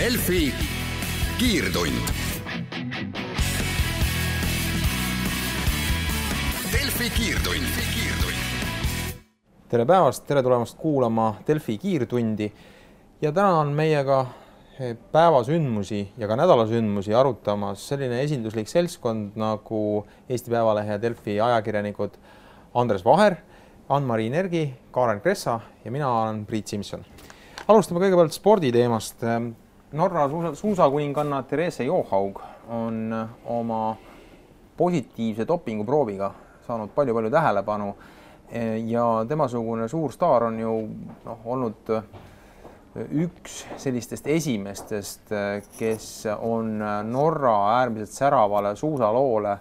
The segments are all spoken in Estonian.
Delfi kiirtund. Delfi kiirtund, tere päevast, tere tulemast kuulama Delfi kiirtundi ja täna on meiega päevasündmusi ja ka nädalasündmusi arutamas selline esinduslik seltskond nagu Eesti Päevalehe ja Delfi ajakirjanikud Andres Vaher, Ann-Mari Nergi, Kaaren Kressa ja mina olen Priit Simson. alustame kõigepealt sporditeemast. Norra suusa, suusakuninganna Therese Johaug on oma positiivse dopinguprooviga saanud palju-palju tähelepanu. Ja temasugune suur staar on ju noh, olnud üks sellistest esimestest, kes on Norra äärmiselt säravale suusaloole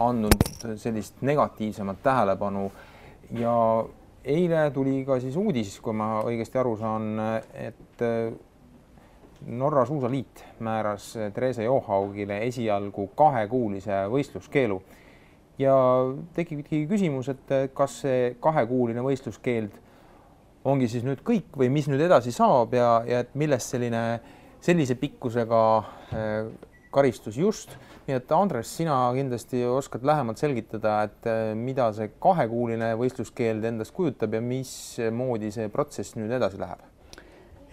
andnud sellist negatiivsemat tähelepanu. Ja eile tuli ka siis uudis, kui ma õigesti aru saan, et Norra Suusaliit määras Therese Johaugile esialgu kahekuulise võistluskeelu ja tekibki küsimus, et kas see kahekuuline võistluskeeld ongi siis nüüd kõik või mis nüüd edasi saab ja, ja et millest selline, sellise pikkusega karistus just. Nii et Andres, sina kindlasti oskad lähemalt selgitada, et mida see kahekuuline võistluskeeld endast kujutab ja mismoodi see protsess nüüd edasi läheb?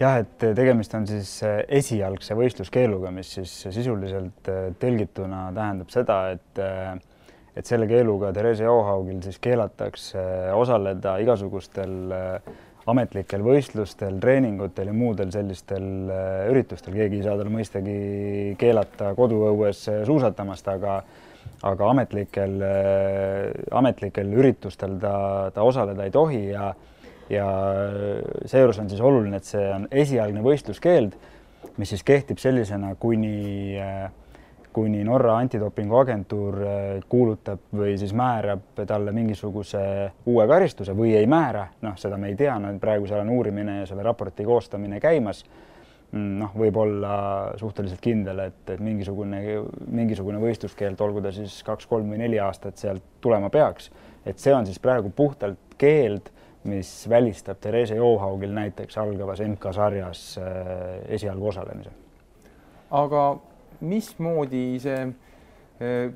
jah, et tegemist on siis esialgse võistluskeeluga, mis siis sisuliselt tõlgituna tähendab seda, et et selle keeluga Therese Johaugil siis keelatakse osaleda igasugustel ametlikel võistlustel, treeningutel ja muudel sellistel üritustel, keegi ei saa tal mõistagi keelata koduõues suusatamast, aga aga ametlikel, ametlikel üritustel ta, ta osaleda ei tohi ja ja seejuures on siis oluline, et see on esialgne võistluskeeld, mis siis kehtib sellisena, kuni kuni Norra antidopinguagentuur kuulutab või siis määrab talle mingisuguse uue karistuse või ei määra, noh, seda me ei tea, no praegu seal on uurimine ja selle raporti koostamine käimas. noh, võib olla suhteliselt kindel, et, et mingisugune, mingisugune võistluskeeld, olgu ta siis kaks-kolm või neli aastat sealt tulema peaks, et see on siis praegu puhtalt keeld mis välistab Therese Johaugil näiteks algavas MK-sarjas esialgu osalemise. aga mismoodi see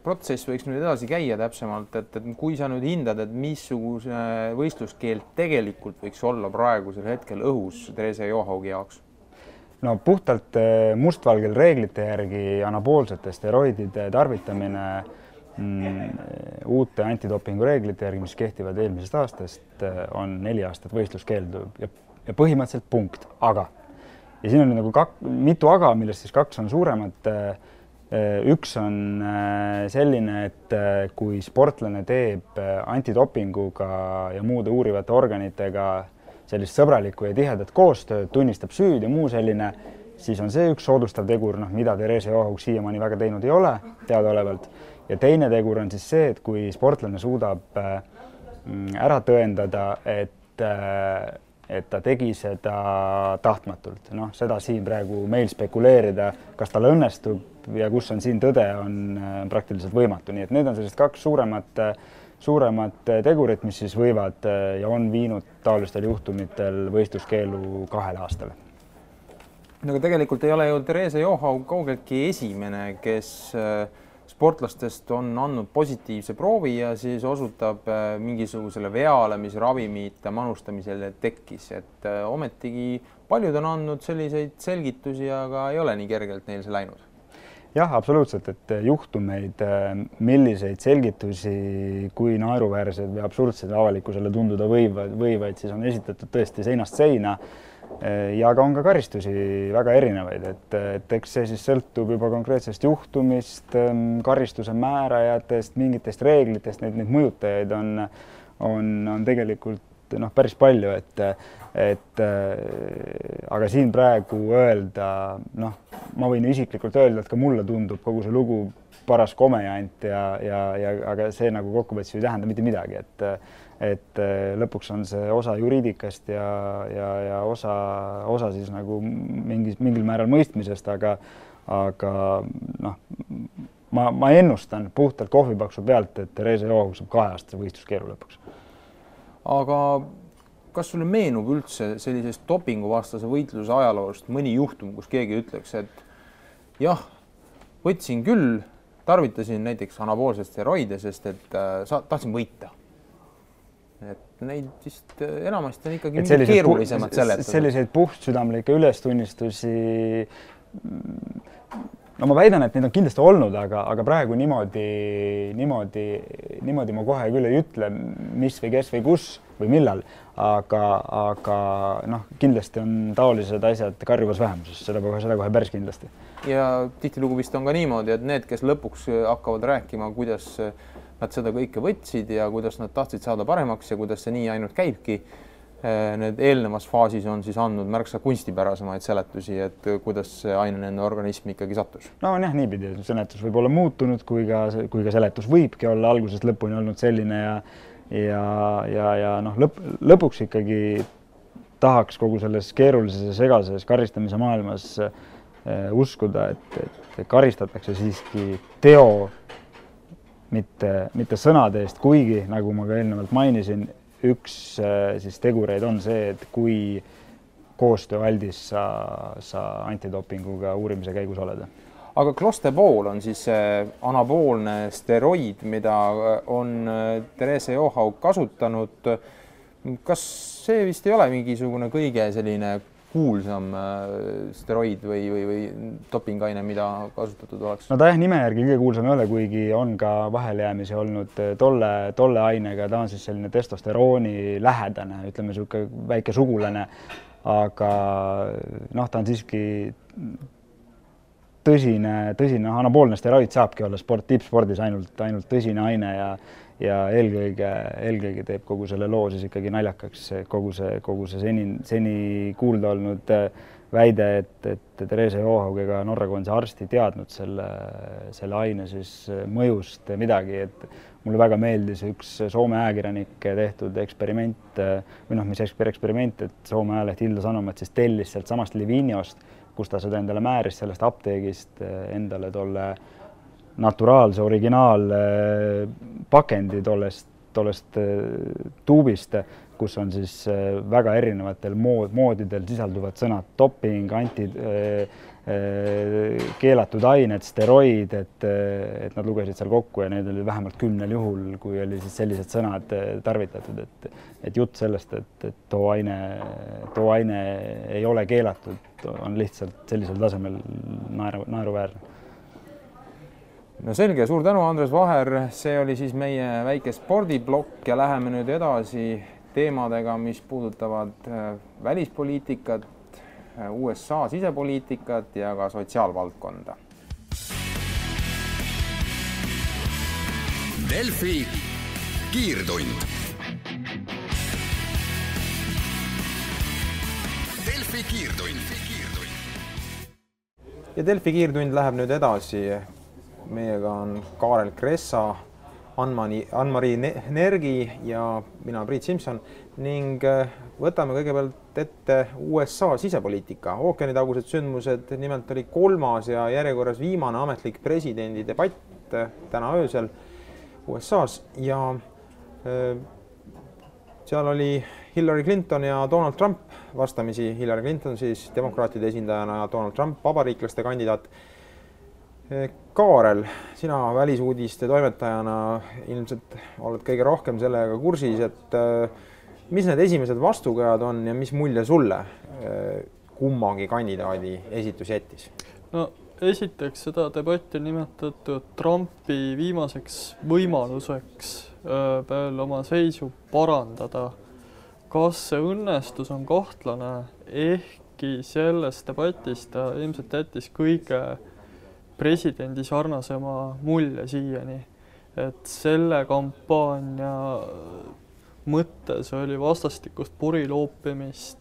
protsess võiks nüüd edasi käia täpsemalt, et, et kui sa nüüd hindad, et missugune võistluskeeld tegelikult võiks olla praegusel hetkel õhus Therese Johaugi jaoks? no puhtalt mustvalgel reeglite järgi anaboolsete steroidide tarvitamine mm, uute antidopingu reeglite järgi, mis kehtivad eelmisest aastast, on neli aastat võistluskeeldu ja, ja põhimõtteliselt punkt, aga ja siin on nagu kak-, mitu aga, millest siis kaks on suuremad. üks on selline, et kui sportlane teeb antidopinguga ja muude uurivate organitega sellist sõbralikku ja tihedat koostööd, tunnistab süüd ja muu selline, siis on see üks soodustav tegur, noh, mida Therese Johaug siiamaani väga teinud ei ole teadaolevalt. ja teine tegur on siis see, et kui sportlane suudab ära tõendada, et et ta tegi seda tahtmatult, noh, seda siin praegu meil spekuleerida, kas tal õnnestub ja kus on siin tõde, on praktiliselt võimatu, nii et need on sellised kaks suuremat, suuremat tegurit, mis siis võivad ja on viinud taolistel juhtumitel võistluskeelu kahele aastale. no aga tegelikult ei ole ju Therese Johaug kaugeltki esimene, kes äh, sportlastest on andnud positiivse proovi ja siis osutab mingisugusele veale, mis ravimite manustamisel tekkis, et ometigi paljud on andnud selliseid selgitusi, aga ei ole nii kergelt neil see läinud. jah, absoluutselt, et juhtumeid, milliseid selgitusi, kui naeruväärsed või absurdsed avalikkusele tunduda võivad, võivad, siis on esitatud tõesti seinast seina ja ka on ka karistusi väga erinevaid, et, et eks see siis sõltub juba konkreetsest juhtumist, karistuse määrajatest, mingitest reeglitest, neid, neid mõjutajaid on, on, on tegelikult noh, päris palju, et, et aga siin praegu öelda, noh, ma võin isiklikult öelda, et ka mulle tundub kogu see lugu paras komejant ja, ja, ja aga see nagu kokkuvõttes ei tähenda mitte midagi, et et lõpuks on see osa juriidikast ja, ja, ja osa, osa siis nagu mingis, mingil määral mõistmisest, aga, aga noh, ma, ma ennustan puhtalt kohvipaksu pealt, et Therese Johaug saab kaheaastase võistluskeelu lõpuks. aga kas sulle meenub üldse sellisest dopinguvastase võitluse ajaloost mõni juhtum, kus keegi ütleks, et jah, võtsin küll, tarvitasin näiteks anaboolseid steroide, sest et äh, sa tahtsin võita. Et neid vist äh, enamasti on ikkagi keerulisemad seletada. selliseid puhtsüdamlikke ülestunnistusi no ma väidan, et neid on kindlasti olnud, aga, aga praegu niimoodi, niimoodi, niimoodi ma kohe küll ei ütle, mis või kes või kus või millal, aga, aga noh, kindlasti on taolised asjad karjuvas vähemuses, seda kohe, seda kohe päris kindlasti. ja tihtilugu vist on ka niimoodi, et need, kes lõpuks hakkavad rääkima, kuidas nad seda kõike võtsid ja kuidas nad tahtsid saada paremaks ja kuidas see nii ainult käibki Eh, need eelnevas faasis on siis andnud märksa kunstipärasemaid seletusi, et kuidas see aine nende organismi ikkagi sattus. no on jah, niipidi, seletus võib olla muutunud, kui ka, kui ka seletus võibki olla algusest lõpuni olnud selline ja ja, ja, ja noh, lõpp, lõpuks ikkagi tahaks kogu selles keerulises ja segases karistamise maailmas äh, uskuda, et, et karistatakse siiski teo, mitte, mitte sõnade eest, kuigi nagu ma ka eelnevalt mainisin, üks äh, siis tegureid on see, et kui koostööaldis sa, sa antidopinguga uurimise käigus oled. aga Clostebol on siis anaboolne steroid, mida on äh, Therese Johaug kasutanud. kas see vist ei ole mingisugune kõige selline kuulsam äh, steroid või, või, või dopingaine, mida kasutatud oleks? no ta jah, nime järgi kõige kuulsam ei ole, kuigi on ka vahelejäämisi olnud äh, tolle, tolle ainega, ta on siis selline testosterooni lähedane, ütleme niisugune väike sugulane, aga noh, ta on siiski tõsine, tõsine anaboolne steroid saabki olla sport, tippspordis ainult, ainult tõsine aine ja ja eelkõige, eelkõige teeb kogu selle loo siis ikkagi naljakaks kogu see, kogu see seni, seni kuulda olnud äh, väide, et, et Therese Johaug ega Norra koondise arst ei teadnud selle, selle aine siis äh, mõjust midagi, et mulle väga meeldis üks Soome ajakirjanike tehtud eksperiment äh, või noh, mis eksperiment, et Soome ajaleht Ilda Sanomat siis tellis sealtsamast Liviniost, kus ta seda endale määris sellest apteegist endale tolle naturaalse originaalpakendi tollest, tollest äh, tuubist, kus on siis äh, väga erinevatel mood, moodidel sisalduvad sõnad doping, anti, äh, keelatud ained, steroid, et, et nad lugesid seal kokku ja need oli vähemalt kümnel juhul, kui oli siis sellised sõnad tarvitatud, et et jutt sellest, et, et too aine, too aine ei ole keelatud, on lihtsalt sellisel tasemel naeru, naeruväärne no selge, suur tänu, Andres Vaher, see oli siis meie väike spordiplokk ja läheme nüüd edasi teemadega, mis puudutavad äh, välispoliitikat, äh, USA sisepoliitikat ja ka sotsiaalvaldkonda. Delfi kiirtund. Delfi kiirtund. ja Delfi kiirtund läheb nüüd edasi meiega on Kaarel Kressa, Ann-Mari, Ann-Mari Nergi ja mina, Priit Simson. Ning äh, võtame kõigepealt ette USA sisepoliitika, ookeanitagused sündmused, nimelt oli kolmas ja järjekorras viimane ametlik presidendi debatt äh, täna öösel USA-s ja äh, seal oli Hillary Clinton ja Donald Trump vastamisi, Hillary Clinton siis demokraatide esindajana ja Donald Trump vabariiklaste kandidaat Kaarel, sina välisuudiste toimetajana ilmselt oled kõige rohkem sellega kursis, et äh, mis need esimesed vastukõjad on ja mis mulje sulle äh, kummagi kandidaadi esitus jättis? no esiteks seda debatti on nimetatud Trumpi viimaseks võimaluseks äh, veel oma seisu parandada. kas see õnnestus, on kahtlane, ehkki selles debatis ta ilmselt jättis kõige presidendi sarnasema mulje siiani. et selle kampaania mõttes oli vastastikust puri loopimist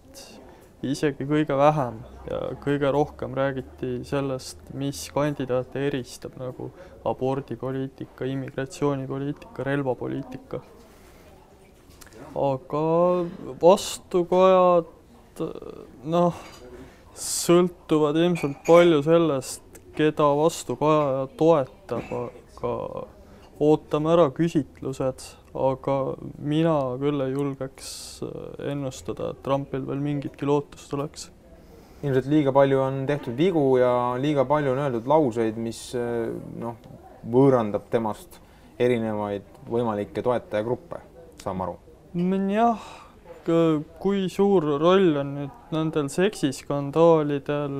isegi kõige vähem ja kõige rohkem räägiti sellest, mis kandidaate eristab nagu abordipoliitika, immigratsioonipoliitika, relvapoliitika. aga vastukojad noh, sõltuvad ilmselt palju sellest, keda vastukaja toetab, aga ootame ära küsitlused, aga mina küll ei julgeks ennustada, et Trumpil veel mingitki lootust oleks. ilmselt liiga palju on tehtud vigu ja liiga palju on öeldud lauseid, mis noh, võõrandab temast erinevaid võimalikke toetajagruppe, saan ma aru? jah, kui suur roll on nüüd nendel seksiskandaalidel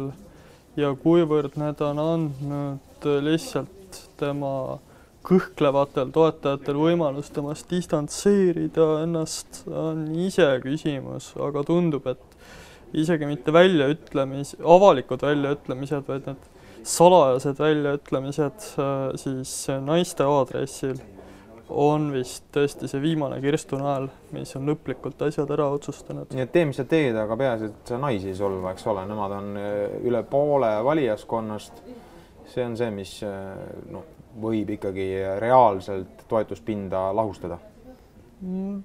ja kuivõrd need on andnud lihtsalt tema kõhklevatel toetajatel võimalus temast distantseerida ennast, on iseküsimus, aga tundub, et isegi mitte väljaütlemis, avalikud väljaütlemised, vaid need salajased väljaütlemised äh, siis naiste aadressil on vist tõesti see viimane kirstunael, mis on lõplikult asjad ära otsustanud. nii et tee, mis sa teed, aga peaasi, et sa naisi ei solva, eks ole, nemad on äh, üle poole valijaskonnast. see on see, mis äh, noh, võib ikkagi reaalselt toetuspinda lahustada mm,?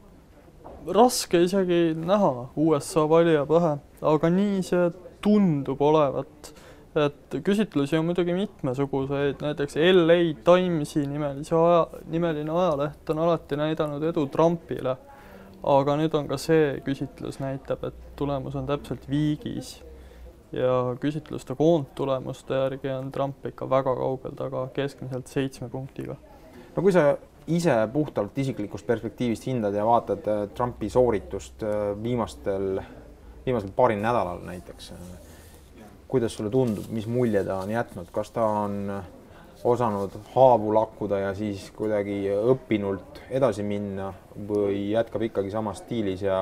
raske isegi näha USA valija pähe, aga nii see tundub olevat et küsitlusi on muidugi mitmesuguseid, näiteks LA Timesi nimelise aja, nimeline ajaleht on alati näidanud edu Trumpile. aga nüüd on ka see küsitlus näitab, et tulemus on täpselt viigis. ja küsitluste koondtulemuste järgi on Trump ikka väga kaugel taga, keskmiselt seitsme punktiga. no kui sa ise puhtalt isiklikust perspektiivist hindad ja vaatad äh, Trumpi sooritust äh, viimastel, viimasel paaril nädalal näiteks kuidas sulle tundub, mis mulje ta on jätnud, kas ta on osanud haavu lakkuda ja siis kuidagi õppinult edasi minna või jätkab ikkagi samas stiilis ja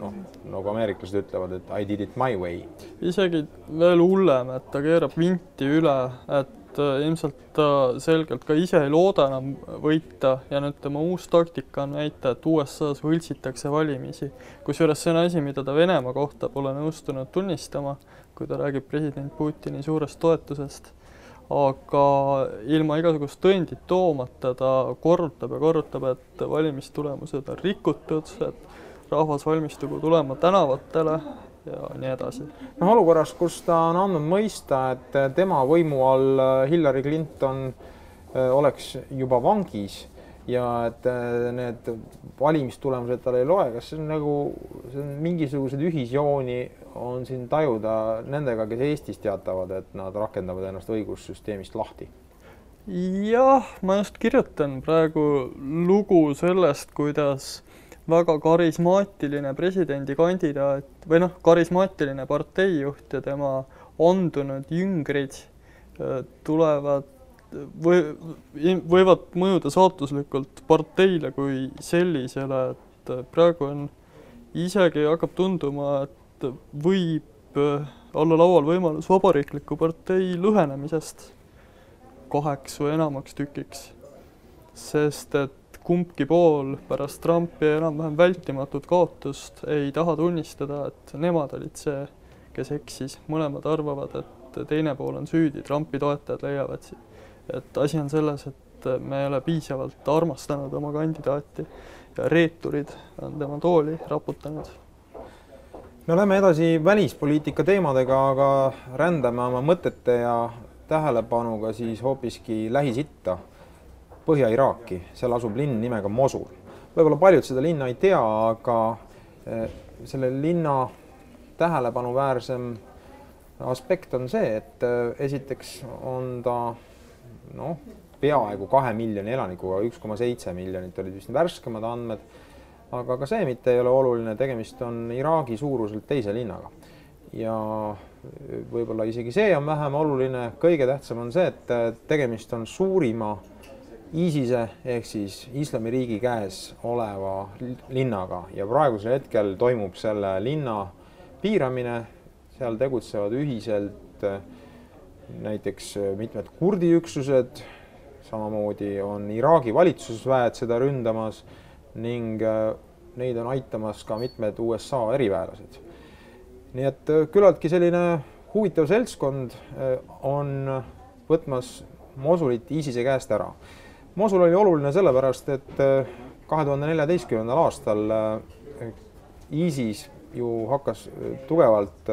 noh, nagu ameeriklased ütlevad, et I did it my way. isegi veel hullem, et ta keerab vinti üle, et äh, ilmselt ta selgelt ka ise ei looda enam võita ja nüüd tema uus taktika on väita, et USA-s võltsitakse valimisi. kusjuures see on asi, mida ta Venemaa kohta pole nõustunud tunnistama kui ta räägib president Putini suurest toetusest. aga ilma igasugust tõendit toomata ta korrutab ja korrutab, et valimistulemused on rikutud, et rahvas valmistugu tulema tänavatele ja nii edasi. noh, olukorras, kus ta on andnud mõista, et tema võimu all Hillary Clinton äh, oleks juba vangis ja et äh, need valimistulemused tal ei loe, kas see on nagu, see on mingisuguseid ühisjooni on siin tajuda nendega, kes Eestis teatavad, et nad rakendavad ennast õigussüsteemist lahti? jah, ma just kirjutan praegu lugu sellest, kuidas väga karismaatiline presidendikandidaat või noh, karismaatiline parteijuht ja tema andunud jüngrid äh, tulevad või võivad mõjuda saatuslikult parteile kui sellisele, et praegu on isegi hakkab tunduma, et võib äh, olla laual võimalus vabariikliku partei lõhenemisest kaheks või enamaks tükiks. sest et kumbki pool pärast Trumpi enam-vähem vältimatut kaotust ei taha tunnistada, et nemad olid see, kes eksis. mõlemad arvavad, et teine pool on süüdi, Trumpi toetajad leiavad, et asi on selles, et me ei ole piisavalt armastanud oma kandidaati ja reeturid on tema tooli raputanud no lähme edasi välispoliitika teemadega, aga rändame oma mõtete ja tähelepanuga siis hoopiski Lähis-Itta, Põhja-Iraaki, seal asub linn nimega Mosul. võib-olla paljud seda linna ei tea, aga eh, selle linna tähelepanuväärsem aspekt on see, et eh, esiteks on ta noh, peaaegu kahe miljoni elanikuga, üks koma seitse miljonit olid vist värskemad andmed aga ka see mitte ei ole oluline, tegemist on Iraagi suuruselt teise linnaga. ja võib-olla isegi see on vähem oluline, kõige tähtsam on see, et tegemist on suurima ISISe ehk siis Islamiriigi käes oleva linnaga. Ja praegusel hetkel toimub selle linna piiramine, seal tegutsevad ühiselt näiteks mitmed kurdi üksused, samamoodi on Iraagi valitsusväed seda ründamas ning äh, neid on aitamas ka mitmed USA eriväelased. nii et äh, küllaltki selline huvitav seltskond äh, on võtmas Mosulit ISISe käest ära. Mosul oli oluline sellepärast, et kahe tuhande neljateistkümnendal aastal ISIS ju hakkas tugevalt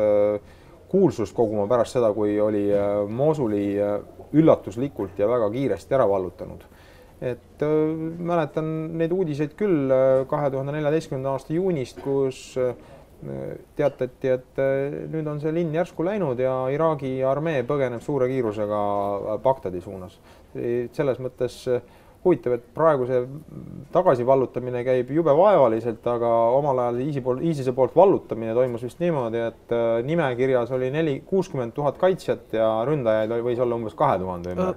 kuulsust koguma pärast seda, kui oli Mosuli üllatuslikult ja väga kiiresti ära vallutanud et öö, mäletan neid uudiseid küll öö, kahe tuhande neljateistkümnenda aasta juunist, kus öö, teatati, et nüüd on see linn järsku läinud ja Iraagi armee põgeneb suure kiirusega Bagdadi suunas. selles mõttes huvitav, et praegu see tagasivallutamine käib jube vaevaliselt, aga omal ajal ISIS poolt, ISISe poolt vallutamine toimus vist niimoodi, et äh, nimekirjas oli neli, kuuskümmend tuhat kaitsjat ja ründajaid võis olla umbes kahe tuhande ümber.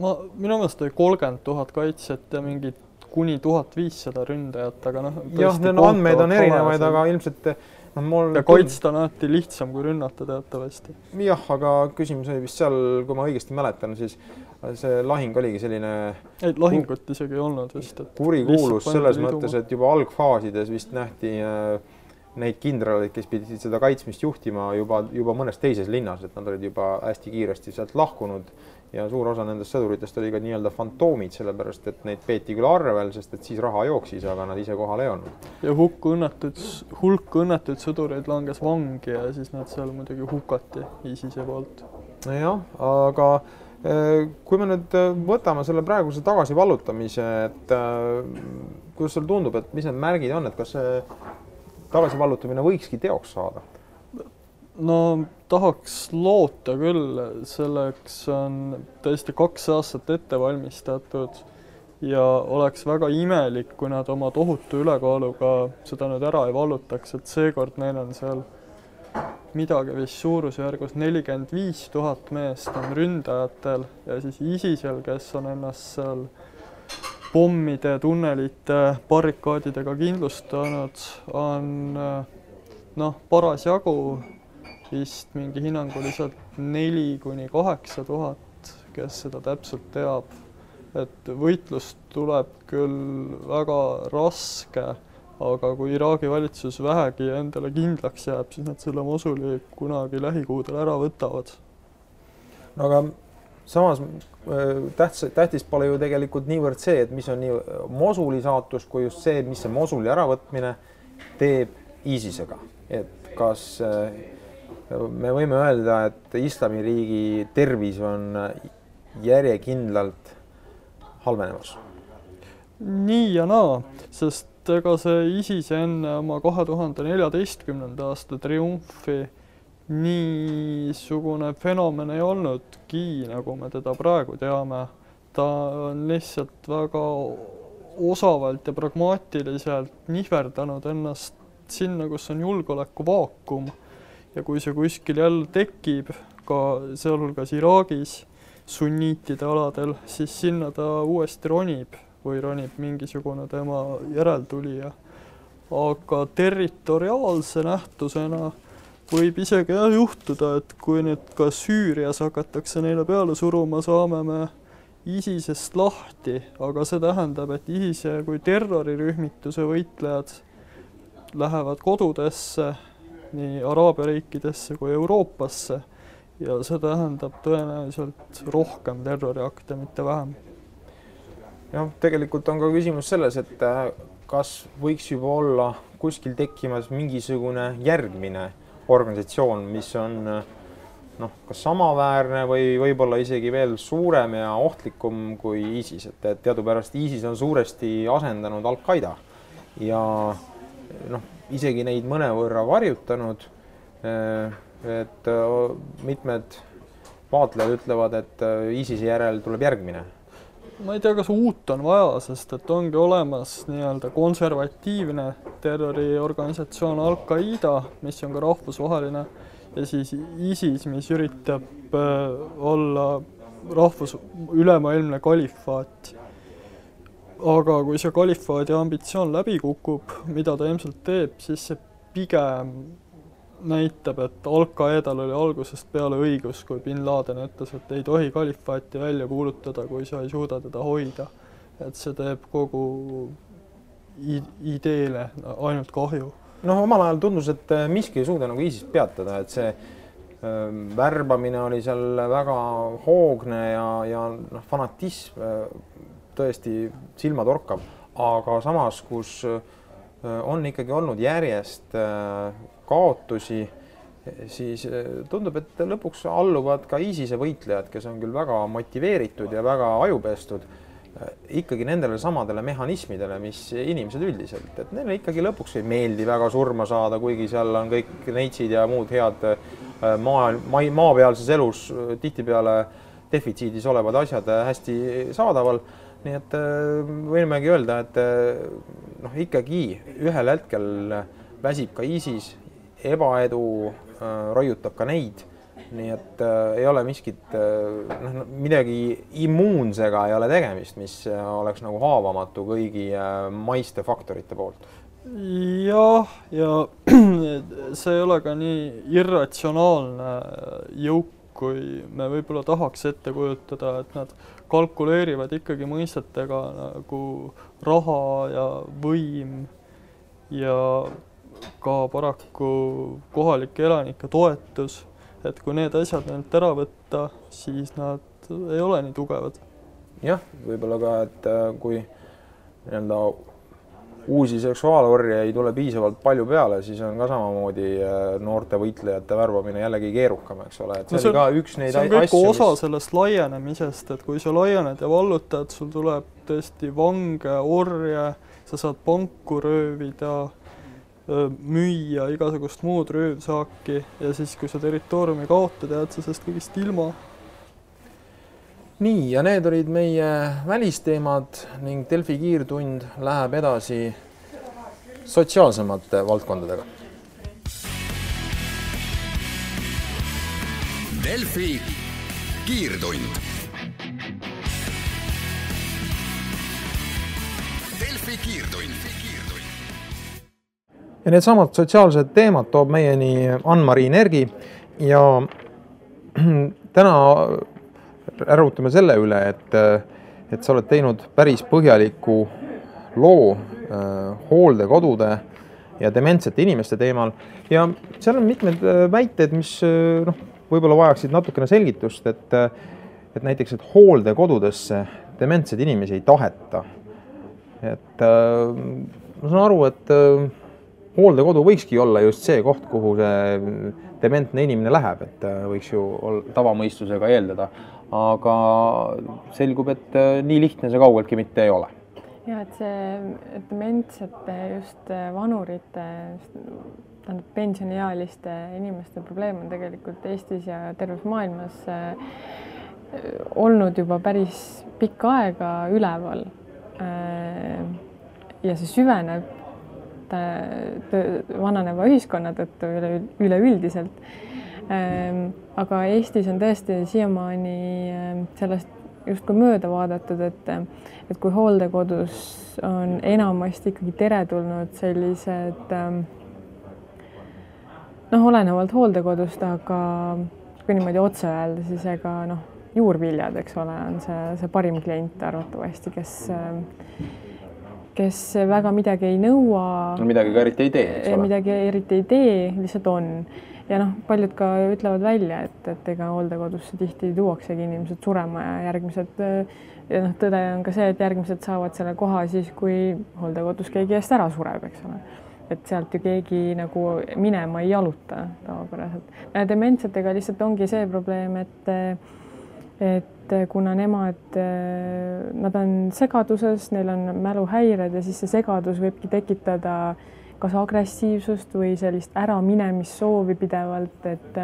Ma, minu meelest oli kolmkümmend tuhat kaitsjat ja mingid kuni tuhat viissada ründajat, aga noh. jah, need andmeid on erinevaid, aga ilmselt noh, mul. ja kaitsta on alati lihtsam kui rünnata teatavasti. jah, aga küsimus oli vist seal, kui ma õigesti mäletan, siis see lahing oligi selline. ei, lahingut isegi ei olnud vist. kurikuulus selles mõttes, et juba algfaasides vist nähti äh, neid kindraleid, kes pidid seda kaitsmist juhtima juba, juba mõnes teises linnas, et nad olid juba hästi kiiresti sealt lahkunud ja suur osa nendest sõduritest oli ka nii-öelda fantoomid, sellepärast et neid peeti küll arvel, sest et siis raha jooksis, aga nad ise kohal ei olnud. ja hukk õnnetuid, hulk õnnetuid sõdureid langes vangi ja siis nad seal muidugi hukati ISISe poolt. nojah, aga Äh, kui me nüüd äh, võtame selle praeguse tagasivallutamise, et äh, kuidas sulle tundub, et mis need märgid on, et kas see tagasivallutamine võikski teoks saada? No tahaks loota küll, selleks on tõesti kaks aastat ette valmistatud ja oleks väga imelik, kui nad oma tohutu ülekaaluga seda nüüd ära ei vallutaks, et seekord neil on seal midagi vist suurusjärgus nelikümmend viis tuhat meest on ründajatel ja siis ISISel, kes on ennast seal pommide, tunnelite, barrikaadidega kindlustanud, on noh, parasjagu vist mingi hinnanguliselt neli kuni kaheksa tuhat, kes seda täpselt teab. et võitlus tuleb küll väga raske aga kui Iraagi valitsus vähegi endale kindlaks jääb, siis nad selle Mosuli kunagi lähikuudel ära võtavad. no aga samas äh, tähtis, tähtis pole ju tegelikult niivõrd see, et mis on nii Mosuli saatus, kui just see, mis see Mosuli äravõtmine teeb ISISega, et kas äh, me võime öelda, et islamiriigi tervis on järjekindlalt halvenemas? nii ja naa, sest ega see ISIS enne oma kahe tuhande neljateistkümnenda aasta triumfi niisugune fenomen ei olnudki, nagu me teda praegu teame. ta on lihtsalt väga osavalt ja pragmaatiliselt nihverdanud ennast sinna, kus on julgeolekuvaakum ja kui see kuskil jälle tekib, ka sealhulgas Iraagis sunniitide aladel, siis sinna ta uuesti ronib või ronib mingisugune tema järeltulija. aga territoriaalse nähtusena võib isegi jah juhtuda, et kui nüüd ka Süürias hakatakse neile peale suruma, saame me ISISest lahti, aga see tähendab, et ISISe kui terrorirühmituse võitlejad lähevad kodudesse, nii Araabia riikidesse kui Euroopasse. Ja see tähendab tõenäoliselt rohkem terroriakte, mitte vähem. Jah, tegelikult on ka küsimus selles, et äh, kas võiks juba olla kuskil tekkimas mingisugune järgmine organisatsioon, mis on äh, noh, kas samaväärne või võib-olla isegi veel suurem ja ohtlikum kui ISIS, et, teadupärast ISIS on suuresti asendanud Al-Qaeda. Ja noh, isegi neid mõnevõrra varjutanud. Äh, et mitmed vaatlejad ütlevad, et ISISe järel tuleb järgmine ma ei tea, kas uut on vaja, sest et ongi olemas nii-öelda konservatiivne terroriorganisatsioon Al-Qaeda, mis on ka rahvusvaheline, ja siis ISIS, mis üritab äh, olla rahvus, ülemaailmne kalifaat. Aga kui see kalifaadi ambitsioon läbi kukub, mida ta ilmselt teeb, siis see pigem näitab, et Al-Qaedal oli algusest peale õigus, kui bin Laden ütles, et ei tohi kalifaati välja kuulutada, kui sa ei suuda teda hoida. et see teeb kogu ideele ainult kahju. noh, omal ajal tundus, et äh, miski ei suuda nagu ISIS peatada, et see äh, värbamine oli seal väga hoogne ja, ja noh, fanatism äh, tõesti silmatorkav, aga samas, kus äh, on ikkagi olnud järjest äh, kaotusi, siis eh, tundub, et lõpuks alluvad ka ISISe võitlejad, kes on küll väga motiveeritud ja väga ajupestud ikkagi nendele samadele mehhanismidele, mis inimesed üldiselt, et neile ikkagi lõpuks ei meeldi väga surma saada, kuigi seal on kõik neitsid ja muud head maa, maa, maapealses elus tihtipeale defitsiidis olevad asjad hästi saadaval. Nii et võimegi öelda, et noh, ikkagi ühel hetkel väsib ka ISIS, ebaedu raiutab ka neid nii et äh, ei ole miskit äh, noh, midagi immuunsega ei ole tegemist, mis äh, oleks nagu haavamatu kõigi äh, maiste faktorite poolt. jah, ja see ei ole ka nii irratsionaalne jõuk, kui me võib-olla tahaks ette kujutada, et nad kalkuleerivad ikkagi mõistetega nagu raha ja võim ja ka paraku kohalike elanike toetus et kui need asjad neilt ära võtta, siis nad ei ole nii tugevad. jah, võib-olla ka, et äh, kui nii-öelda uusi seksuaalorje ei tule piisavalt palju peale, siis on ka samamoodi äh, noorte võitlejate värbamine jällegi keerukam, eks ole, et see, no see on ka üks neid asju. see on kõik osa mis... sellest laienemisest, et kui sa laiened ja vallutad, sul tuleb tõesti vange, orje, sa saad panku röövida müüa igasugust muud röövsaaki ja siis, kui sa territooriumi kaotad, jääd sa sellest kõigest ilma. Nii, ja need olid meie välisteemad ning Delfi kiirtund läheb edasi sotsiaalsemate valdkondadega. Delfi kiirtund. Delfi kiirtund ja needsamad sotsiaalsed teemad toob meieni Ann-Mari Nergi ja täna rõhutame selle üle, et, et sa oled teinud päris põhjaliku loo äh, hooldekodude ja dementsete inimeste teemal ja seal on mitmed äh, väited, mis äh, noh, võib-olla vajaksid natukene selgitust, et, et näiteks, et hooldekodudesse dementseid inimesi ei taheta. et ma saan aru, et hooldekodu võikski olla just see koht, kuhu see dementne inimene läheb, et võiks ju tavamõistusega eeldada. Aga selgub, et äh, nii lihtne see kaugeltki mitte ei ole. ja et see dementsete just äh, vanurite, tähendab pensioniealiste inimeste probleem on tegelikult Eestis ja terves maailmas olnud juba päris pikka aega üleval. ja see süveneb vananeva ühiskonna tõttu üle, üleüldiselt. Ehm, aga Eestis on tõesti siiamaani ehm, sellest justkui mööda vaadatud, et, et kui hooldekodus on enamasti ikkagi teretulnud sellised ehm, noh, olenevalt hooldekodust, aga kui niimoodi otse öelda, siis ega noh, juurviljad, eks ole, on see, see parim klient arvatavasti, kes kes väga midagi ei nõua. midagi ka eriti ei tee, eks ole. midagi eriti ei tee, lihtsalt on. Ja noh, paljud ka ütlevad välja, et, et ega hooldekodusse tihti tuuaksegi inimesed surema ja järgmised ja noh, tõde on ka see, et järgmised saavad selle koha siis, kui hooldekodus keegi eest ära sureb, eks ole et sealt ju keegi nagu minema ei jaluta tavapäraselt. dementsetega lihtsalt ongi see probleem, et et kuna nemad, nad on segaduses, neil on mäluhäired ja siis see segadus võibki tekitada kas agressiivsust või sellist äraminemissoovi pidevalt, et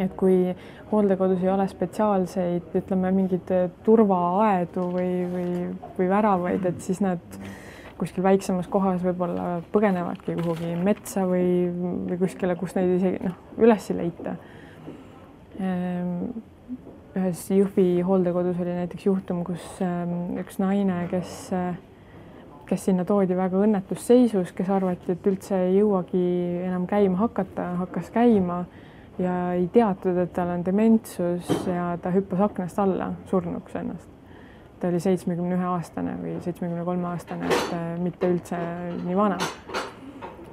et kui hooldekodus ei ole spetsiaalseid, ütleme, mingeid turvaaedu või, või, või väravaid, et siis nad kuskil väiksemas kohas võib-olla põgenevadki kuhugi metsa või, või kuskile, kus neid isegi noh, üles ei leita. Ühes Jõhvi hooldekodus oli näiteks juhtum, kus ähm, üks naine, kes, äh, kes sinna toodi väga õnnetus seisus, kes arvati, et üldse ei jõuagi enam käima hakata, hakkas käima ja ei teatud, et tal on dementsus ja ta hüppas aknast alla surnuks ennast. ta oli seitsmekümne ühe aastane või seitsmekümne kolme aastane, et äh, mitte üldse nii vana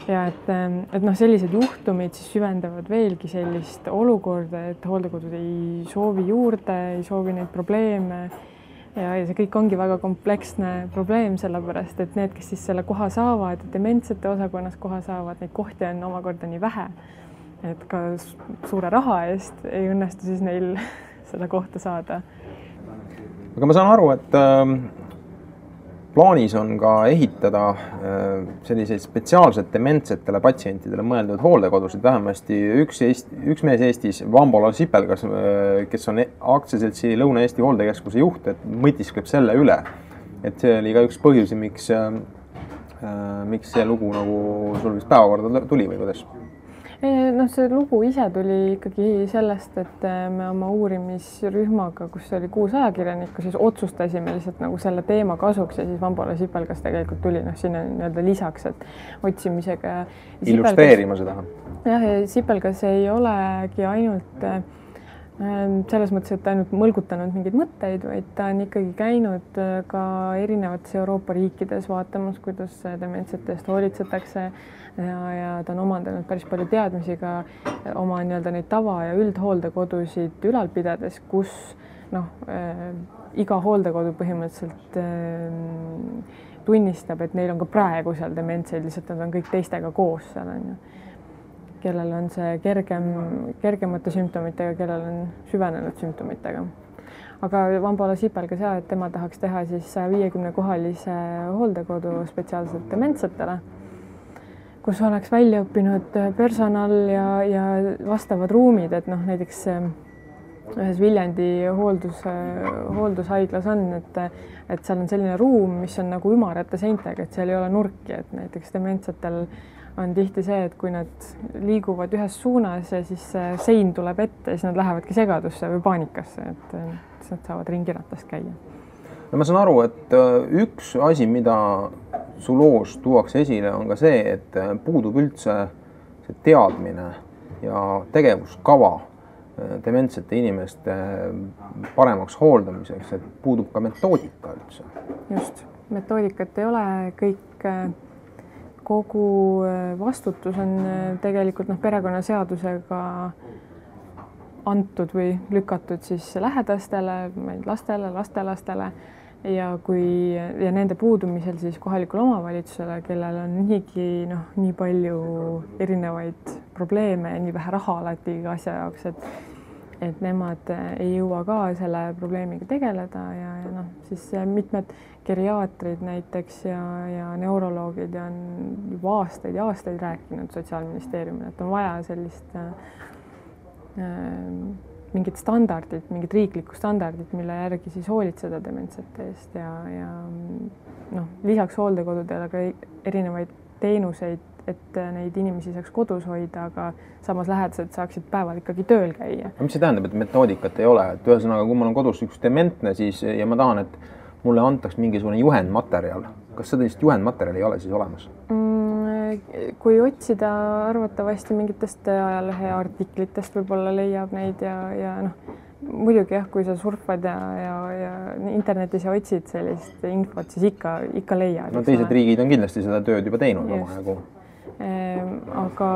ja et, ähm, et noh, sellised juhtumid siis süvendavad veelgi sellist olukorda, et hooldekodud ei soovi juurde, ei soovi neid probleeme ja, ja see kõik ongi väga kompleksne probleem, sellepärast et need, kes siis selle koha saavad, dementsete osakonnas koha saavad, neid kohti on omakorda nii vähe, et ka suure raha eest ei õnnestu siis neil seda kohta saada. Aga ma saan aru, et äh, plaanis on ka ehitada äh, selliseid spetsiaalselt dementsetele patsientidele mõeldud hooldekodusid, vähemasti üks Eesti, üks mees Eestis, Vambola Sipelgas, äh, kes on aktsiaseltsi Lõuna-Eesti Hooldekeskuse juht, et mõtiskleb selle üle. et see oli ka üks põhjusi, miks, miks see lugu nagu sul vist päevakorda tuli või kuidas? Noh, see lugu ise tuli ikkagi sellest, et äh, me oma uurimisrühmaga, kus oli kuus ajakirjanikku, siis otsustasime lihtsalt nagu selle teema kasuks ja siis Vambola Sipelgas tegelikult tuli noh, sinna nii-öelda lisaks, et otsimisega. illustreerima seda. jah, ja Sipelgas ei olegi ainult äh, selles mõttes, et ainult mõlgutanud mingeid mõtteid, vaid ta on ikkagi käinud äh, ka erinevates Euroopa riikides vaatamas, kuidas dementsete eest hoolitsetakse ja, ja ta on omandanud päris palju teadmisi ka oma nii-öelda neid tava- ja üldhooldekodusid ülal pidades, kus noh äh,, iga hooldekodu põhimõtteliselt äh, tunnistab, et neil on ka praegu seal dementseid, lihtsalt nad on kõik teistega koos seal on ju. Kellel on see kergem, kergemate sümptomitega, kellel on süvenenud sümptomitega. Aga Vambola Sipelgas ja, et tema tahaks teha siis saja viiekümne kohalise hooldekodu spetsiaalselt dementsetele kus oleks välja õppinud personal ja, ja vastavad ruumid, et noh, näiteks äh, ühes Viljandi hooldus, hooldushaiglas on, et, et seal on selline ruum, mis on nagu ümarate seintega, et seal ei ole nurki, et näiteks dementsetel on tihti see, et kui nad liiguvad ühes suunas ja siis sein tuleb ette, siis nad lähevadki segadusse või paanikasse, et siis nad saavad ringiratast käia. no ma saan aru, et üks asi, mida su loos tuuakse esile, on ka see, et äh, puudub üldse see teadmine ja tegevuskava äh, dementsete inimeste äh, paremaks hooldamiseks, et puudub ka metoodika üldse. just, metoodikat ei ole, kõik, kogu vastutus on tegelikult noh, perekonnaseadusega antud või lükatud siis lähedastele, lastele, lastelastele. Ja kui ja nende puudumisel siis kohalikule omavalitsusele, kellel on niigi noh, nii palju erinevaid probleeme ja nii vähe raha alati iga asja jaoks, et et nemad ei jõua ka selle probleemiga tegeleda ja, ja noh, siis mitmed geriaatrid näiteks ja, ja neuroloogid on juba aastaid ja aastaid rääkinud Sotsiaalministeeriumile, et on vaja sellist äh, mingit standardit, mingit riiklikku standardit, mille järgi siis hoolitseda dementsete eest ja, ja noh, lisaks hooldekodudele ka erinevaid teenuseid, et neid inimesi saaks kodus hoida, aga samas lähedased saaksid päeval ikkagi tööl käia. mis see tähendab, et metoodikat ei ole, et ühesõnaga, kui mul on kodus üks dementne, siis ja ma tahan, et mulle antaks mingisugune juhendmaterjal, kas sellist juhendmaterjali ei ole siis olemas mm,? kui otsida arvatavasti mingitest ajaleheartiklitest võib-olla leiab neid ja, ja noh, muidugi jah, kui sa surfad ja, ja, ja internetis ja otsid sellist infot, siis ikka, ikka leiad. no teised ole. riigid on kindlasti seda tööd juba teinud omajagu. Aga,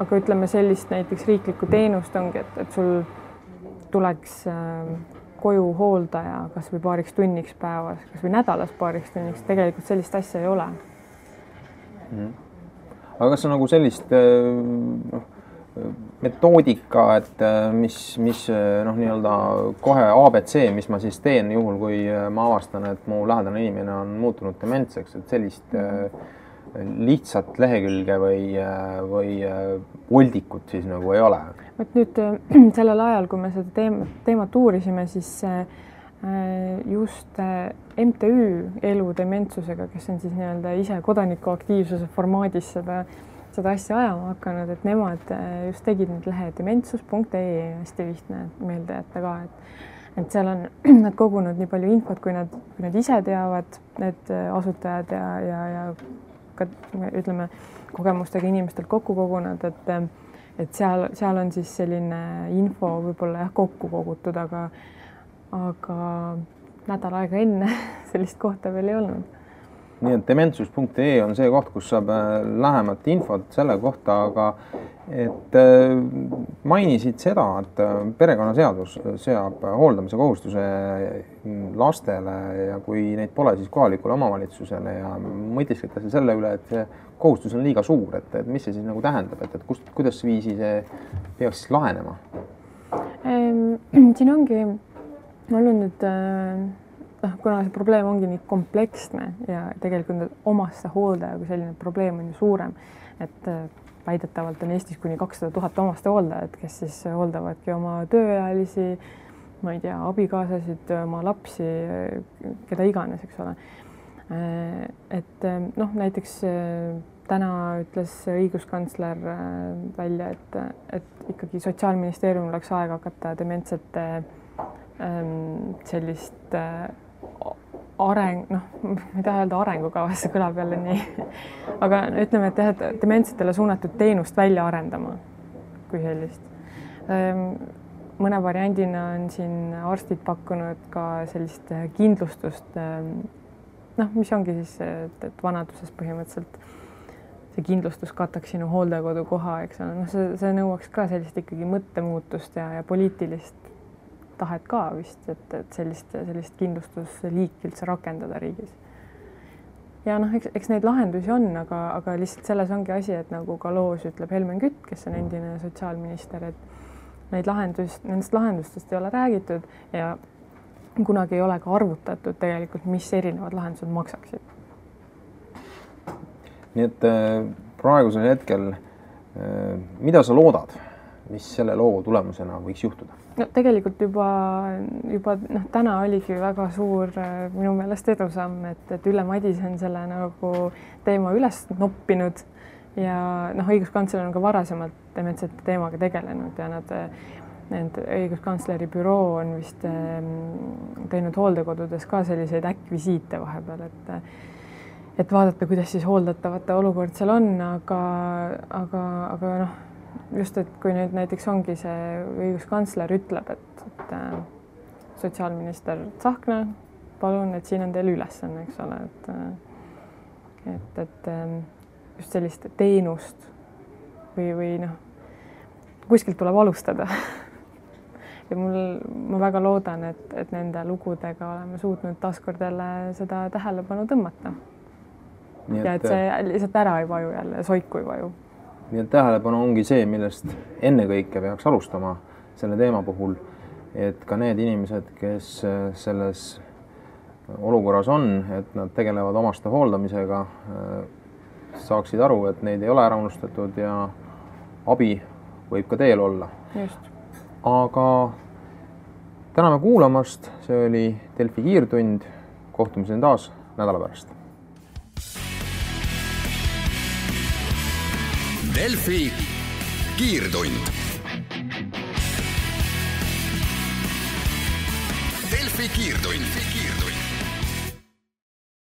aga ütleme sellist näiteks riiklikku teenust ongi, et, et sul tuleks äh, koju hooldaja kasvõi paariks tunniks päevas, kasvõi nädalas paariks tunniks, tegelikult sellist asja ei ole mm. aga kas on nagu sellist äh, noh, metoodika, et mis, mis noh, nii-öelda kohe abc, mis ma siis teen juhul, kui ma avastan, et mu lähedane inimene on muutunud dementseks, et sellist lihtsat lehekülge või, või voldikut siis nagu ei ole? vot nüüd sellel ajal, kui me seda teemat, teemat uurisime, siis Äh, just äh, MTÜ Elu dementsusega, kes on siis nii-öelda ise kodanikuaktiivsuse formaadis seda, seda asja ajama hakanud, et nemad äh, just tegid nüüd lehe dementsus.ee, hästi lihtne meelde jätta ka, et et seal on nad kogunud nii palju infot, kui nad, kui nad ise teavad, need asutajad ja, ja, ja ka ütleme, kogemustega inimestelt kokku kogunenud, et et seal, seal on siis selline info võib-olla jah, kokku kogutud, aga aga nädal aega enne sellist kohta veel ei olnud. Nii et dementsus.ee on see koht, kus saab äh, lähemat infot selle kohta, aga et äh, mainisid seda, et äh, perekonnaseadus seab hooldamise kohustuse lastele ja kui neid pole, siis kohalikule omavalitsusele ja mõtiskletakse selle üle, et see kohustus on liiga suur, et, et mis see siis nagu tähendab, et, et kust, kuidas viisi see peaks siis lahenema ehm,? siin ongi olnud nüüd noh, kuna see probleem ongi nii kompleksne ja tegelikult omaste hooldaja kui selline probleem on ju suurem, et väidetavalt on Eestis kuni kakssada tuhat omastehooldajat, kes siis hooldavadki oma tööealisi, ma ei tea, abikaasasid, oma lapsi, keda iganes, eks ole. et noh, näiteks täna ütles õiguskantsler välja, et, et ikkagi Sotsiaalministeeriumil oleks aeg hakata dementsete sellist areng, noh, ma ei taha öelda arengukavas, see kõlab jälle nii, aga ütleme, et jah, et dementsetele suunatud teenust välja arendama kui sellist. Ehm, mõne variandina on siin arstid pakkunud ka sellist kindlustust, ehm, noh, mis ongi siis, et, et vanaduses põhimõtteliselt see kindlustus kataks sinu hooldekodukoha, eks ole, noh, see, see nõuaks ka sellist ikkagi mõttemuutust ja, ja poliitilist tahet ka vist, et, et sellist, sellist kindlustusliiki üldse rakendada riigis. ja noh, eks, eks neid lahendusi on, aga, aga lihtsalt selles ongi asi, et nagu ka loos ütleb Helmen Kütt, kes on endine sotsiaalminister, et neid lahendus, nendest lahendustest ei ole räägitud ja kunagi ei ole ka arvutatud tegelikult, mis erinevad lahendused maksaksid. nii et äh, praegusel hetkel, äh, mida sa loodad, mis selle loo tulemusena võiks juhtuda? No tegelikult juba, juba noh, täna oligi väga suur minu meelest edusamm, et, et Ülle Madise on selle nagu teema üles noppinud ja noh, õiguskantsler on ka varasemalt dementsete teemaga tegelenud ja nad, need õiguskantsleri büroo on vist ehm, teinud hooldekodudes ka selliseid äkkvisiite vahepeal, et et vaadata, kuidas siis hooldatavate olukord seal on, aga, aga, aga noh just, et kui nüüd näiteks ongi see õiguskantsler ütleb, et, et äh, sotsiaalminister Tsahkna, palun, et siin on teil ülesanne, eks ole, et äh, et, et äh, just sellist teenust või, või noh, kuskilt tuleb alustada ja mul, ma väga loodan, et, et nende lugudega oleme suutnud taaskord jälle seda tähelepanu tõmmata. ja et see lihtsalt ära ei vaju jälle, soiku ei vaju nii et tähelepanu ongi see, millest ennekõike peaks alustama selle teema puhul, et ka need inimesed, kes äh, selles olukorras on, et nad tegelevad omaste hooldamisega, äh, saaksid aru, et neid ei ole ära unustatud ja abi võib ka teel olla. aga täname kuulamast, see oli Delfi kiirtund, kohtumiseni taas nädala pärast Delfi kiirtund. Delfi kiirtund